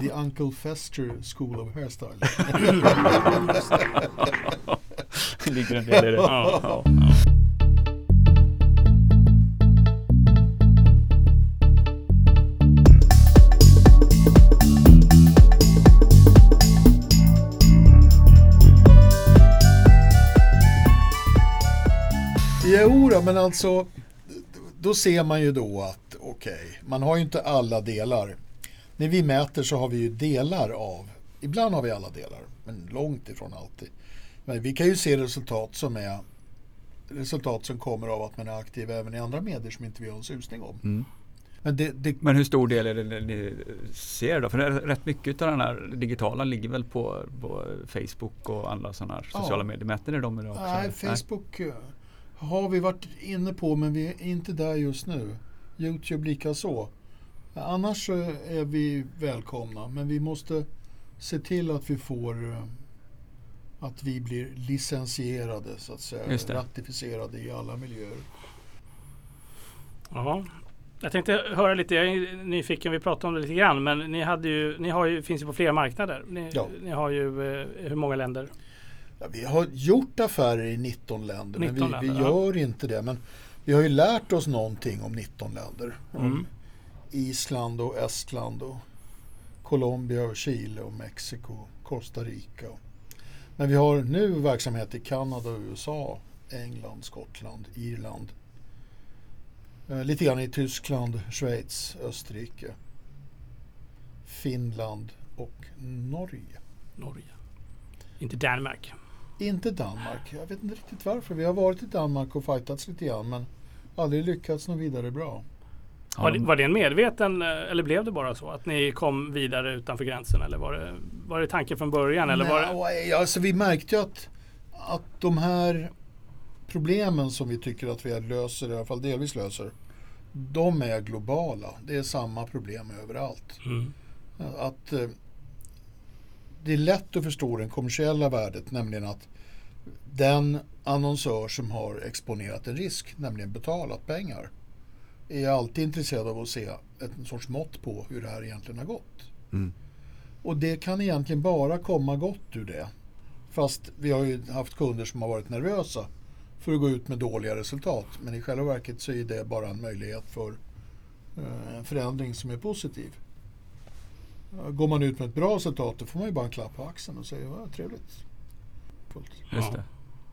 The Uncle Fester School of Hairstyle. Det ligger en del i det. Ja. Ja. Jo då, men alltså då ser man ju då att okej, man har ju inte alla delar. När vi mäter så har vi ju delar av, ibland har vi alla delar, men långt ifrån alltid. Men vi kan ju se resultat som är resultat som kommer av att man är aktiv även i andra medier som inte vi har en susning om. Mm. Men det, det, Men hur stor del är det ni ser då? För det är rätt mycket av den här digitala ligger väl på, på Facebook och andra sådana här Ja. sociala medier. Mäter ni dem idag också? nej? Facebook eh, har vi varit inne på men vi är inte där just nu. Youtube lika så. Annars är vi välkomna men vi måste se till att vi får eh, att vi blir licensierade så att säga. Ratificerade i alla miljöer. Ja. Jag tänkte höra lite, jag är nyfiken, vi pratade om det lite grann, men ni, hade ju, ni har ju, finns ju på flera marknader. Ni, Ja. ni har ju eh, hur många länder? Ja, vi har gjort affärer i 19 länder 19 men vi, vi länder, ja. gör inte det. Men vi har ju lärt oss någonting om 19 länder. Om Mm. Island och Estland och Colombia och Chile och Mexiko, Costa Rica. Men vi har nu verksamhet i Kanada USA, England, Skottland, Irland. Eh, lite grann i Tyskland, Schweiz, Österrike, Finland och Norge. Norge. Inte Danmark. Inte Danmark. Jag vet inte riktigt varför. Vi har varit i Danmark och fightats lite grann men aldrig lyckats något vidare bra. Var det, de- var det en medveten eh, eller blev det bara så att ni kom vidare utanför gränsen? Eller var det, var det tanken från början? Eller var det, Nej, alltså vi märkte ju att, att de här problemen som vi tycker att vi löser, i alla fall delvis löser, de är globala. Det är samma problem överallt. mm. Att eh, det är lätt att förstå det kommersiella värdet, nämligen att den annonsör som har exponerat en risk, nämligen betalat pengar, är alltid intresserad av att se ett sorts mått på hur det här egentligen har gått. Mm. Och det kan egentligen bara komma gott ur det. Fast vi har ju haft kunder som har varit nervösa för att gå ut med dåliga resultat. Men i själva verket så är det bara en möjlighet för eh, en förändring som är positiv. Eh, Går man ut med ett bra resultat då får man ju bara en klapp på axeln och säger vad trevligt. Fullt. Just Ja. det.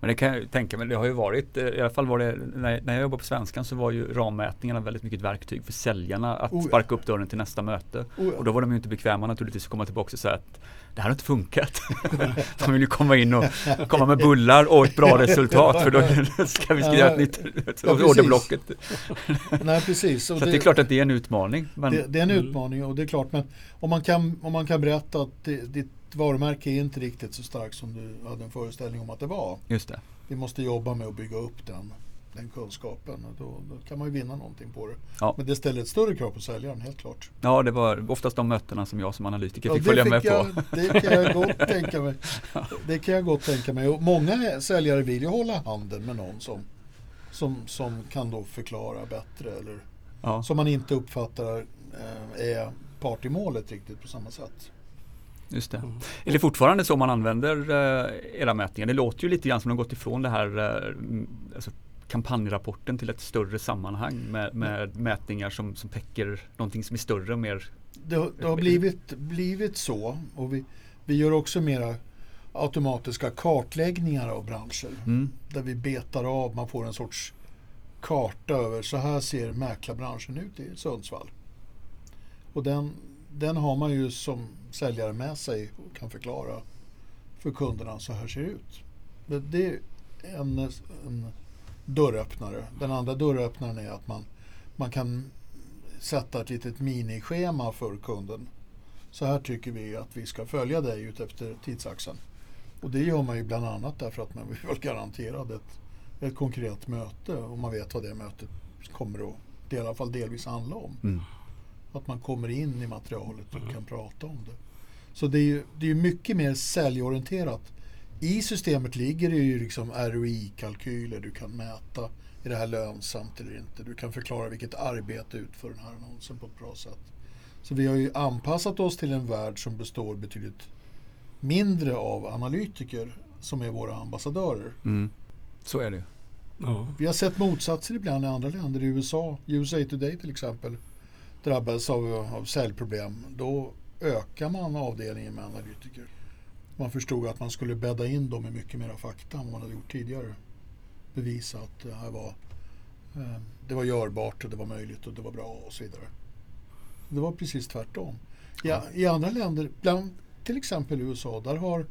Men det kan jag tänka mig, det har ju varit, eh, i alla fall var det, när, när jag jobbade på Svenskan så var ju rammätningarna väldigt mycket ett verktyg för säljarna att Oh ja. sparka upp dörren till nästa möte. Oh ja. Och då var de ju inte bekväma naturligtvis att komma tillbaka och säga att det här har inte funkat. de vill ju komma in och komma med bullar och ett bra resultat för då ska vi skriva Ja, ett nytt ja, orderblocket. Nej precis. Så att det är klart att det är en utmaning. Men, det, det är en Mm. utmaning och det är klart men om man kan, om man kan berätta att det, ditt varumärke är inte riktigt så starkt som du hade en föreställning om att det var. Just det. Vi måste jobba med att bygga upp den, den kunskapen och då, då kan man ju vinna någonting på det. Ja. Men det ställer ett större krav på säljaren, helt klart. Ja, det var oftast de mötena som jag som analytiker Ja, fick följa med jag, på. Det kan jag gott tänka mig. Det kan jag gott tänka mig. Och många säljare vill ju hålla handen med någon som, som, som kan då förklara bättre eller Ja. som man inte uppfattar eh, är part i målet riktigt på samma sätt. Just det. Mm. Är det fortfarande så man använder eh, era mätningar? Det låter ju lite grann som att de gått ifrån det här eh, alltså, kampanjrapporten till ett större sammanhang med, med mätningar som, som täcker någonting som är större och mer Det, det har blivit, blivit så och vi, vi gör också mera automatiska kartläggningar av branscher. mm. Där vi betar av, man får en sorts karta över så här ser mäklarbranschen ut i Sundsvall. Och den, den har man ju som säljare med sig och kan förklara för kunderna så här ser det ut. Det, det är en, en dörröppnare. Den andra dörröppnaren är att man, man kan sätta ett litet minischema för kunden. Så här tycker vi att vi ska följa dig ut efter tidsaxeln. Och det gör man ju bland annat därför att man vill vara garanterad ett, ett konkret möte och man vet vad det mötet kommer att i alla fall delvis handla om. Mm. Att man kommer in i materialet och kan prata om det. Så det är ju det är ju mycket mer säljorienterat. I systemet ligger det ju liksom ROI-kalkyler. Du kan mäta, är det här lönsamt eller inte? Du kan förklara vilket arbete utför den här annonsen på ett bra sätt. Så vi har ju anpassat oss till en värld som består betydligt mindre av analytiker som är våra ambassadörer. Mm. Så är det. Ja. Vi har sett motsatser ibland i andra länder. I USA, USA Today till exempel, drabbades av, av säljproblem. Då ökar man avdelningen med analytiker. Man förstod att man skulle bädda in dem med mycket mer fakta än vad man hade gjort tidigare. Bevisa att det här var, eh, det var görbart och det var möjligt och det var bra och så vidare. Det var precis tvärtom. Ja, I andra länder, bland till exempel USA, där har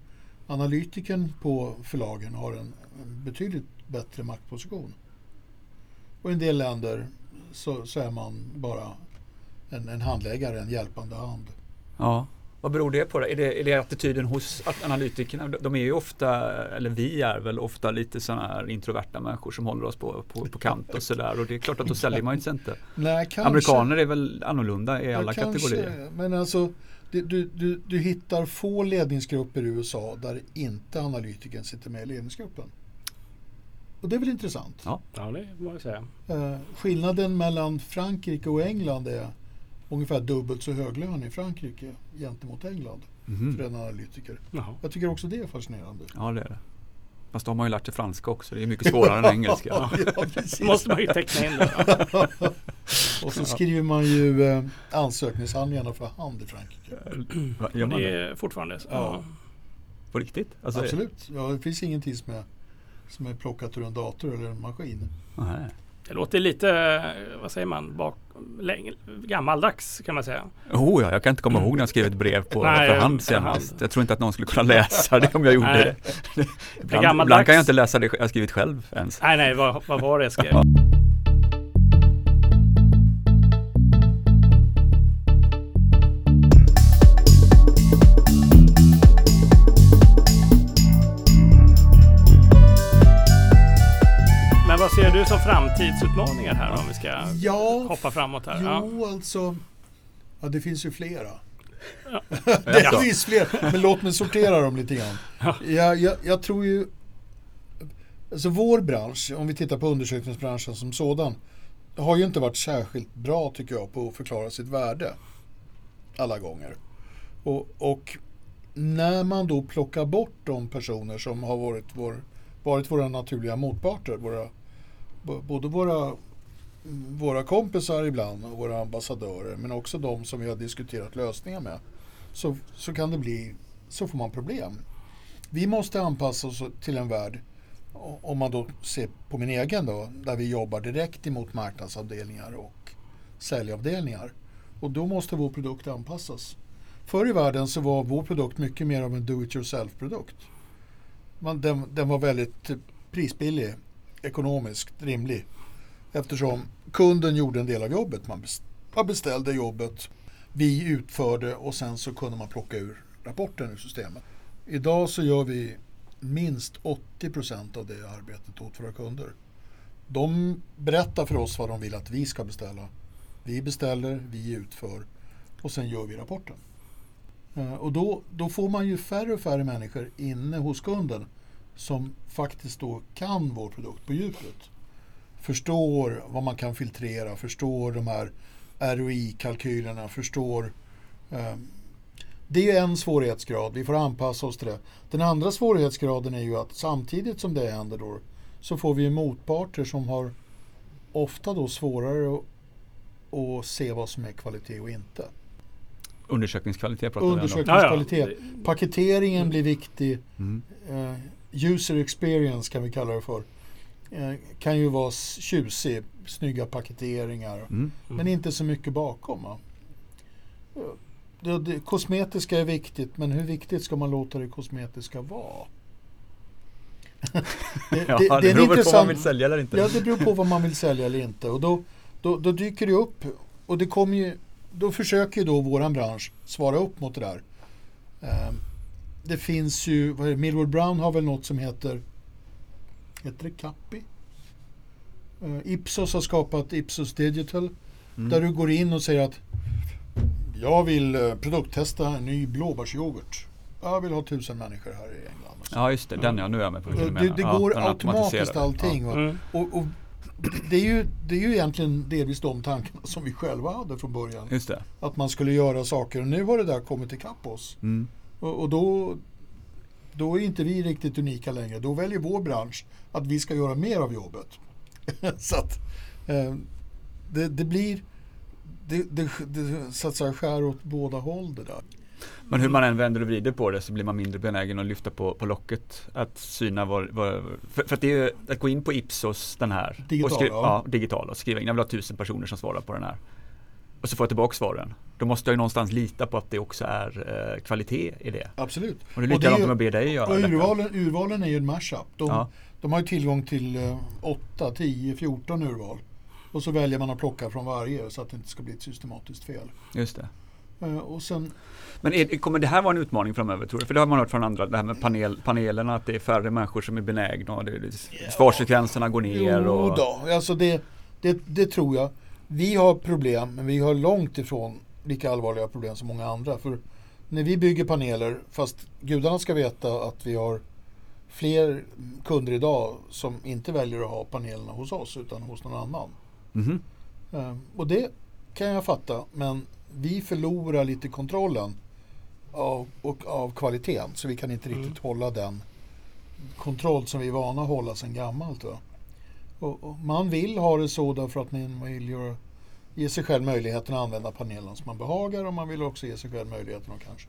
analytikern på förlagen har en, en betydligt bättre maktposition. Och i en del länder så, så är man bara en, en handläggare, en hjälpande hand. Ja. Vad beror det på? Då? Är det, är det attityden hos analytikerna? De- är ju ofta, eller vi är väl ofta lite sådana här introverta människor som håller oss på, på, på kant och sådär. Och det är klart att då säljer man ju inte. Nej, kanske, Amerikaner är väl annorlunda i ja, alla kanske, kategorier. Men alltså, du, du, du, du hittar få ledningsgrupper i USA där inte analytikern sitter med i ledningsgruppen. Och det är väl intressant. Ja. ja, det må jag säga. Eh, skillnaden mellan Frankrike och England är ungefär dubbelt så hög lön i Frankrike gentemot England Mhm. för en analytiker. Jaha. Jag tycker också det är fascinerande. Ja, det är det. Fast då har man ju lärt sig franska också. Det är mycket svårare än engelska. ja, precis. Det måste man ju teckna in då. Och så skriver man ju eh, ansökningshandlingarna för hand i Frankrike. Gör man Det det? är fortfarande så. Ja. På riktigt? Alltså, Absolut. Ja, det finns ingenting som är, som är plockat ur en dator eller en maskin. Nej. Det låter lite, vad säger man, bak, länge, gammaldags kan man säga. Oh ja, jag kan inte komma ihåg när jag skrev ett brev på, Nej, för hand senast. Jag tror inte att någon skulle kunna läsa det om jag gjorde Nej. det. Ibland, ibland kan jag inte läsa det jag skrivit själv ens. Nej, nej, vad, vad var det jag skrev? du som framtidsutmaningar här om vi ska Ja, hoppa framåt här? Ja. jo alltså. Ja, det finns ju flera. Ja. det Ja. finns fler, men låt mig sortera dem lite grann. Jag, jag, jag tror ju... Alltså vår bransch, om vi tittar på undersökningsbranschen som sådan, har ju inte varit särskilt bra tycker jag på att förklara sitt värde. Alla gånger. Och, och när man då plockar bort de personer som har varit, vår, varit våra naturliga motparter, våra, både våra, våra kompisar ibland och våra ambassadörer, men också de som vi har diskuterat lösningar med, så, så kan det bli, så får man problem. Vi måste anpassa oss till en värld, om man då ser på min egen då, där vi jobbar direkt emot marknadsavdelningar och säljavdelningar. Och då måste vår produkt anpassas. Förr i världen så var vår produkt mycket mer av en do-it-yourself-produkt. Den, den var väldigt prisbillig, ekonomiskt rimlig. Eftersom kunden gjorde en del av jobbet. Man beställde jobbet, vi utförde och sen så kunde man plocka ur rapporten ur systemet. Idag så gör vi minst 80 procent av det arbetet åt våra kunder. De berättar för oss vad de vill att vi ska beställa. Vi beställer, vi utför och sen gör vi rapporten. Eh, och då, då får man ju färre och färre människor inne hos kunden som faktiskt då kan vår produkt på djupet. Förstår vad man kan filtrera, förstår de här ROI-kalkylerna, förstår eh, det är en svårighetsgrad, vi får anpassa oss till det. Den andra svårighetsgraden är ju att samtidigt som det händer då så får vi motparter som har ofta då svårare att, att se vad som är kvalitet och inte. Undersökningskvalitet pratar vi om. Undersökningskvalitet. Paketeringen blir viktig. Mm. Eh, user experience kan vi kalla det för. Eh, kan ju vara tjusig, snygga paketeringar. Mm. Men inte så mycket bakom. Eh, Det, det, kosmetiska är viktigt, men hur viktigt ska man låta det kosmetiska vara? det, Ja, det, det, det är en beror på vad man intressant- vill sälja eller inte. Ja, det beror på vad man vill sälja eller inte. Och då, då, då dyker det upp och det kommer ju, då försöker ju då våran bransch svara upp mot det där. Ehm, det finns ju, vad är det, Millward Brown har väl något som heter, heter det Cappi? Eh, Ipsos har skapat Ipsos Digital Mm. där du går in och säger att jag vill eh, produkttesta en ny blåbärsyoghurt. Jag vill ha tusen människor här i England. Ja just det, den ja, nu är jag med på vilken du det, menar. det ja, går den automatiskt allting. va? Mm. Och, och det, är ju, det är ju egentligen delvis de tankarna som vi själva hade från början. Ja, just det. Att man skulle göra saker och nu har det där kommit ikapp oss. Mm. Och, och då, då är inte vi riktigt unika längre. Då väljer vår bransch att vi ska göra mer av jobbet. så att eh, det, det blir det, det, det så att säga skär åt båda håll det där. Men hur man än vänder och vrider på det så blir man mindre benägen att lyfta på, på locket. Att syna vad, vad för, för att det är att gå in på Ipsos den här. Digital, och skri- ja. ja. digital och skriva in, jag vill ha tusen personer som svarar på den här. Och så får jag tillbaka svaren. Då måste jag ju någonstans lita på att det också är eh, kvalitet i det. Absolut. Och det är likadant om jag ber dig göra Och detta. urvalen, urvalen är ju en mashup. De, Ja. de har ju tillgång till eh, 8, 10, 14 urval. Och så väljer man att plocka från varje så att det inte ska bli ett systematiskt fel. Just det. Eh, sen, Men är, kommer det här vara en utmaning framöver tror du? För det har man hört från andra, det här med panel, panelerna, att det är färre människor som är benägna och det, det, svarsfrekvenserna går ner. jo Och, då, alltså det, det, det tror jag. Vi har problem, men vi har långt ifrån lika allvarliga problem som många andra. För när vi bygger paneler, fast gudarna ska veta att vi har fler kunder idag som inte väljer att ha panelerna hos oss utan hos någon annan. Mhm. Eh, Och det kan jag fatta, men vi förlorar lite kontrollen av, och, av kvaliteten. Så vi kan inte riktigt hålla den kontroll som vi är vana att hålla sedan gammalt. Va? Och, och man vill ha det så därför att man vill göra, ge sig själv möjligheten att använda panelen som man behagar och man vill också ge sig själv möjligheten att kanske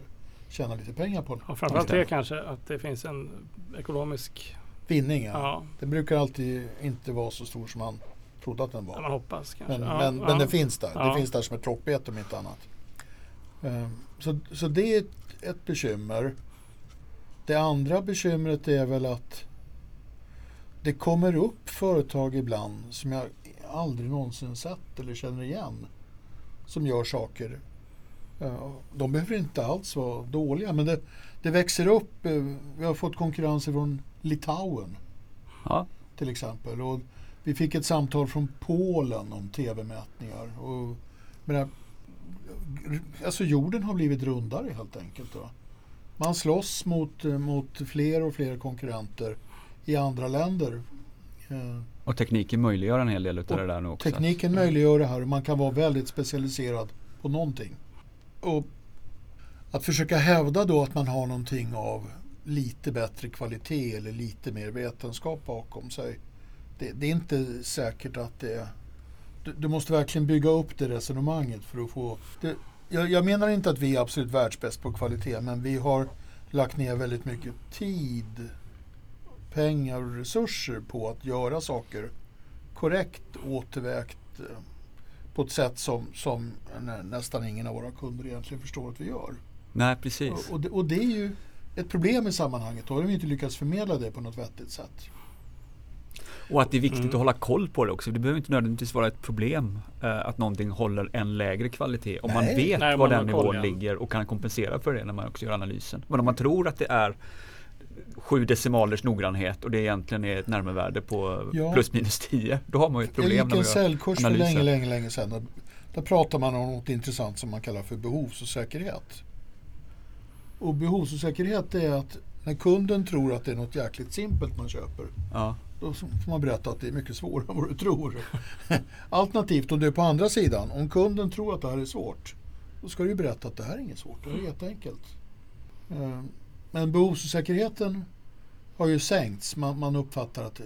tjäna lite pengar på den. Och framförallt det. det kanske att det finns en ekonomisk, Vinning, ja. ja, Den brukar alltid inte vara så stor som man trodde att den var. man hoppas kanske. Men, ja, men, ja. men den finns där. Ja. Det finns där som ett tråkbete om inte annat. Eh, Så, så det är ett, ett bekymmer. Det andra bekymret är väl att det kommer upp företag ibland som jag aldrig någonsin sett eller känner igen. Som gör saker. Eh, De behöver inte alls vara dåliga men det, det växer upp. eh, Vi har fått konkurrens från Litauen Ja. till exempel. Och vi fick ett samtal från Polen om tv-mätningar. Och, men, alltså jorden har blivit rundare helt enkelt. Då. Man slåss mot, eh, mot fler och fler konkurrenter i andra länder. Eh, Och tekniken möjliggör en hel del Och det där nu också. Tekniken möjliggör det här och man kan vara väldigt specialiserad på någonting. Och att försöka hävda då att man har någonting av lite bättre kvalitet eller lite mer vetenskap bakom sig. Det, det är inte säkert att det. Du, du måste verkligen bygga upp det resonemanget för att få... Det, jag, jag menar inte att vi är absolut världsbäst på kvalitet men vi har lagt ner väldigt mycket tid, pengar och resurser på att göra saker korrekt återvägt eh, på ett sätt som, som nä, nästan ingen av våra kunder egentligen förstår att vi gör. Nej, precis. Och, och, det, och det är ju ett problem i sammanhanget. Då har de inte lyckats förmedla det på något vettigt sätt. Och att det är viktigt Mm. att hålla koll på det också. Det behöver inte nödvändigtvis vara ett problem eh, att någonting håller en lägre kvalitet. Om man vet Nej, var man den koll, nivån ja. ligger och kan kompensera för det när man också gör analysen. Men om man tror att det är sju decimalers noggrannhet och det egentligen är ett närmevärde på Ja. plus minus 10. Då har man ju ett Jag problem. gick när en säljkurs för länge, länge, länge sedan. Och där pratar man om något intressant som man kallar för behovsosäkerhet. Och behovsosäkerhet är att när kunden tror att det är något jäkligt simpelt man köper Ja. Då får man berätta att det är mycket svårare än vad du tror. Alternativt om du är på andra sidan, om kunden tror att det här är svårt, då ska du berätta att det här är inget svårt, det här är jätteenkelt. Men behovsosäkerheten har ju sänkts. Man, man uppfattar att det,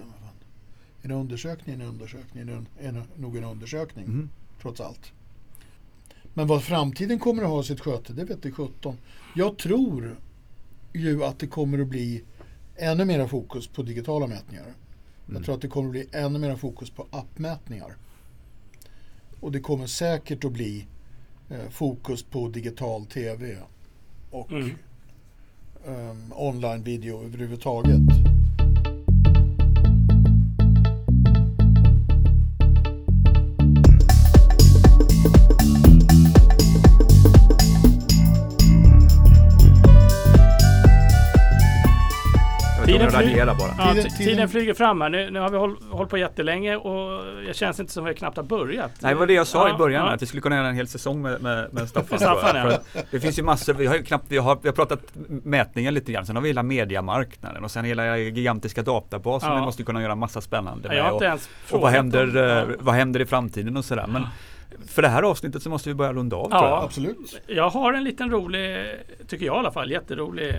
En undersökning är en undersökning, en, är nog en undersökning Mm. trots allt. Men vad framtiden kommer att ha sitt sköte, det vet det 17. Jag tror ju att det kommer att bli ännu mera fokus på digitala mätningar. Mm. Jag tror att det kommer att bli ännu mera fokus på appmätningar. Och det kommer säkert att bli eh, fokus på digital tv och Mm. Ehm, um, online-video överhuvudtaget. Tiden raljerar bara. Ja, Tiden- ti- tiden- flyger fram här. Nu, nu har vi håll, hållit på jättelänge och jag känns inte som vi knappt har börjat. Nej, det var det jag sa Ja, i början, ja. att vi skulle kunna göra en hel säsong med, med, med Staffan. Staffan, ja. Att Det finns ju massor, vi har ju knappt, vi har, vi har pratat mätningar lite grann, sen har vi hela mediamarknaden och sen hela gigantiska databasen, Ja. vi måste kunna göra massa spännande med. Och, och vad händer, eh, ja. vad händer i framtiden och sådär. Men för det här avsnittet så måste vi börja runda av Ja. tror jag. Absolut. Jag har en liten rolig, tycker jag i alla fall, jätterolig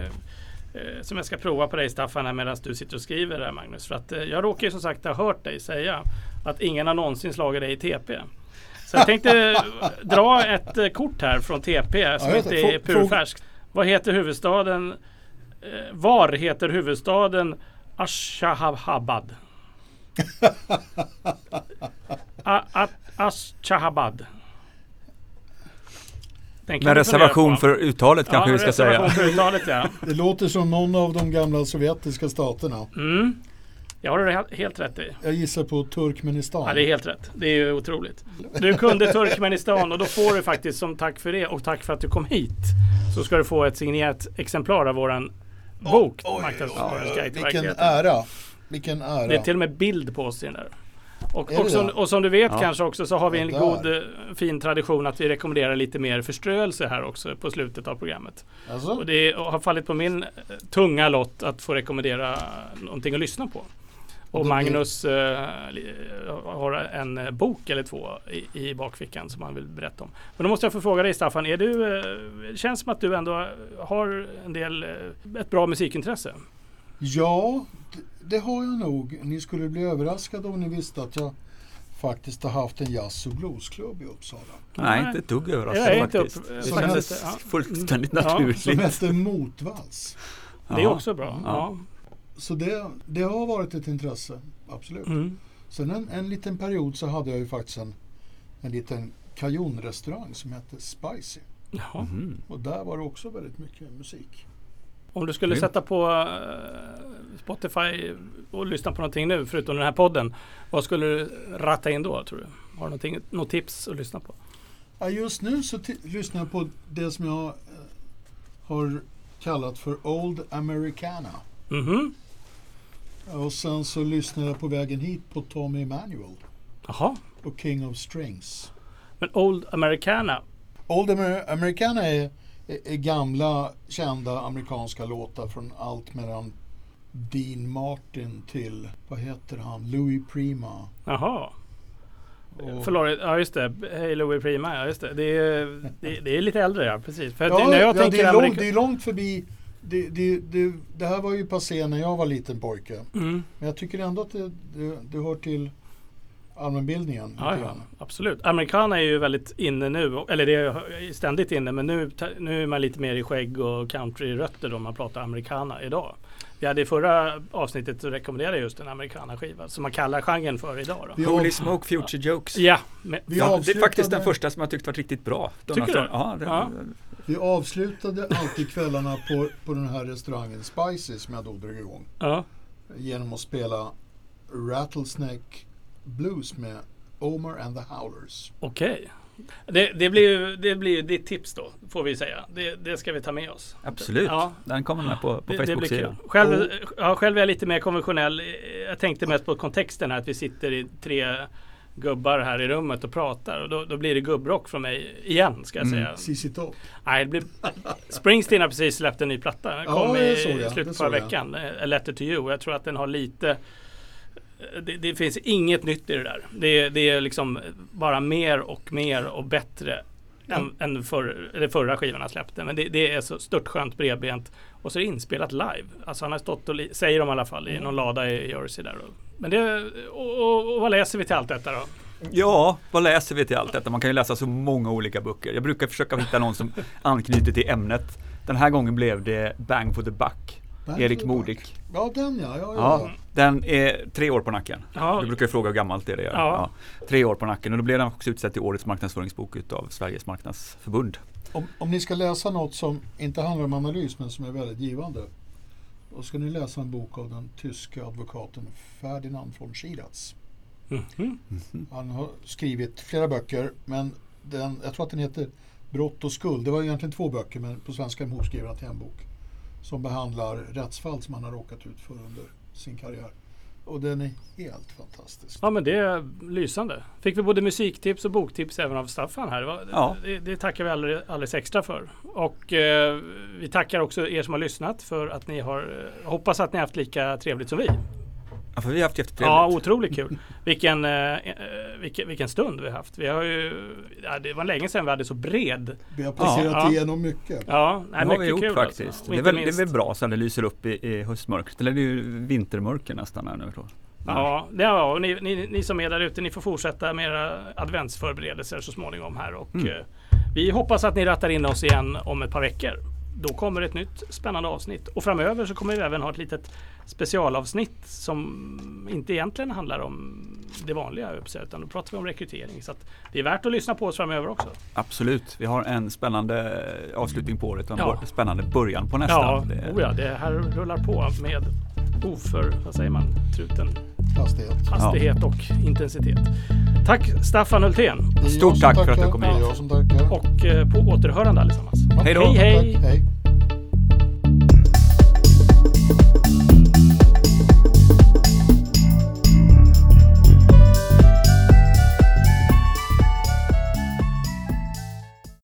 som jag ska prova på dig Staffan här medan du sitter och skriver där Magnus. För att eh, jag råkar ju som sagt ha hört dig säga att ingen har någonsin slagit dig i TP. Så jag tänkte eh, dra ett eh, kort här från TP som Ja, inte är purfärskt. Vad heter huvudstaden? Eh, var heter huvudstaden Ashgahabad? A- A- Ashgahabad. Den kan Med reservation för uttalet kanske Ja, vi ska säga. för uttalet ja. Det låter som någon av de gamla sovjetiska staterna. Mm. Jag har det helt- rätt i. Jag gissar på Turkmenistan. Ja, det är helt rätt. Det är ju otroligt. Du kunde Turkmenistan och då får du faktiskt som tack för det och tack för att du kom hit så ska du få ett signerat exemplar av våran bok. Oj, Marknadsföringens guide till Vilken ära. Vilken ära. Det är till och med bild på oss i den där. Och, och, som, och som du vet Ja. kanske också så har vi en god eh, fin tradition att vi rekommenderar lite mer förströelse här också på slutet av programmet. Alltså? Och det har fallit på min eh, tunga lott att få rekommendera någonting att lyssna på. Och Magnus eh, har en eh, bok eller två i, i bakfickan som han vill berätta om. Men då måste jag få fråga dig Staffan, är du, eh, det känns som att du ändå har en del, ett bra musikintresse? Ja, det, har jag nog. Ni skulle bli överraskade om ni visste att jag faktiskt har haft en jazz och bluesklubb i Uppsala. Nej, Nej. inte ett dugg överraskande upp- faktiskt. Det helst- ja. fullständigt Ja, som Som naturligt. hette Motvals. Det är också bra. Ja. Så det, det har varit ett intresse, absolut. Mm. Sen en, en liten period så hade jag ju faktiskt en, en liten kajonrestaurang som hette Spicy. Jaha. Mhm. Och där var det också väldigt mycket musik. Om du skulle Grymt. sätta på eh, Spotify och lyssna på någonting nu förutom den här podden. Vad skulle du ratta in då tror du? Har du något tips att lyssna på? Ja, just nu så lyssnar jag på det som jag eh, har kallat för Old Americana. Mhm. Och sen så lyssnar jag på vägen hit på Tommy Emanuel Jaha. och King of Strings. Men Old Americana. Old Amer- Americana är gamla kända amerikanska låtar från allt mellan Dean Martin till, vad heter han, Louis Prima. Jaha. Och- Förlåt, ja just det. Hey Louis Prima, ja just det. Det är, det, det är lite äldre ja, precis. För Ja, när jag ja, tänker det, är långt, Amerika- det är långt förbi. Det, det, det, det här var ju passé när jag var liten pojke. Mm. Men jag tycker ändå att det, det hör till allmänbildningen. Ja, ja, absolut. Americana är ju väldigt inne nu, eller det är ständigt inne, men nu, nu är man lite mer i skägg och countryrötter då man pratar americana idag. Vi hade i förra avsnittet så rekommenderade just en americana-skiva som man kallar genren för idag. Då. Vi Holy Smoke Future Jokes. Ja, men, Vi Ja, det är faktiskt den första som jag tyckt varit riktigt bra. Tycker du? Ja, det, Ja. Vi avslutade alltid kvällarna på, på den här restaurangen Spicy som jag då drog igång. ja. Genom att spela Rattlesnake Blues med Omar and the Howlers. okej. Det, det, blir ju, det blir ju ditt tips då, får vi säga. Det, det ska vi ta med oss. Absolut. Ja. Den kommer med på, på. Facebook-sidan. Själv, ja, själv är jag lite mer konventionell. Jag tänkte mest på kontexten här att vi sitter i tre gubbar här i rummet och pratar och då, då blir det gubbrock från mig igen ska jag Mm. säga. CC Top. Nej, det blir, Springsteen har precis släppt en ny platta. Den Ja, kom det i slutet på förra veckan. A Letter to You. Jag tror att den har lite det, det finns inget nytt i det där. Det, det är liksom bara mer och mer och bättre än, än för, förra skivan han släppte. Men det, det är så störtskönt bredbent. Och så är det inspelat live. Alltså han har stått och, säger de i alla fall, i någon lada i Jersey där Men det, och, och, och vad läser vi till allt detta då? Ja, vad läser vi till allt detta? Man kan ju läsa så många olika böcker. Jag brukar försöka hitta någon som anknyter till ämnet. Den här gången blev det Bang for the Buck. Erik Modig. Ja, den ja. ja, ja. Ja, den är tre år på nacken. Ja. Du brukar ju fråga hur gammalt är det är. Ja. Tre år på nacken och då blev den också utsedd till årets marknadsföringsbok utav Sveriges marknadsförbund. Om, om ni ska läsa något som inte handlar om analys men som är väldigt givande. Då ska ni läsa en bok av den tyska advokaten Ferdinand von Schirach. Mhm. Han har skrivit flera böcker men den, jag tror att den heter Brott och skuld. Det var egentligen två böcker men på svenska är ihopskrivna till en bok. Som behandlar rättsfall som han har råkat ut för under sin karriär. Och den är helt fantastisk. Ja men det är lysande. Fick vi både musiktips och boktips även av Staffan här. Ja. det, det tackar vi alldeles, alldeles extra för. Och eh, vi tackar också er som har lyssnat för att ni har, eh, hoppas att ni har haft lika trevligt som vi. Ja, för vi har haft jättetrevligt. Ja, otroligt kul. Vilken, eh, eh, vilken, vilken stund vi har haft. Vi har ju, ja, det var länge sedan vi hade så bred. Vi har passerat Ja. igenom mycket. Ja, nej, det har vi gjort kul faktiskt. Alltså. Det, är väl, det är väl bra så det lyser upp i, i höstmörkret. Eller det är ju vintermörker nästan här nu. Då. Ja, det, ja och ni, ni, ni som är där ute, ni får fortsätta med era adventsförberedelser så småningom här. Och, Mm. eh, vi hoppas att ni rattar in oss igen om ett par veckor. Då kommer ett nytt spännande avsnitt. Och framöver så kommer vi även ha ett litet specialavsnitt som inte egentligen handlar om det vanliga utan då pratar vi om rekrytering. Så det är värt att lyssna på oss framöver också. Absolut. Vi har en spännande eh, avslutning på året och en Ja. spännande början på nästa. Ja, Det- oh ja, det här rullar på med oför, vad säger man, truten Hastighet. hastighet och intensitet. Tack Staffan Hultén Stort tack för att du kom Det är hit. jag som tackar. och eh, på återhörande allesammans. Hej då. Hej hej! Tack, hej.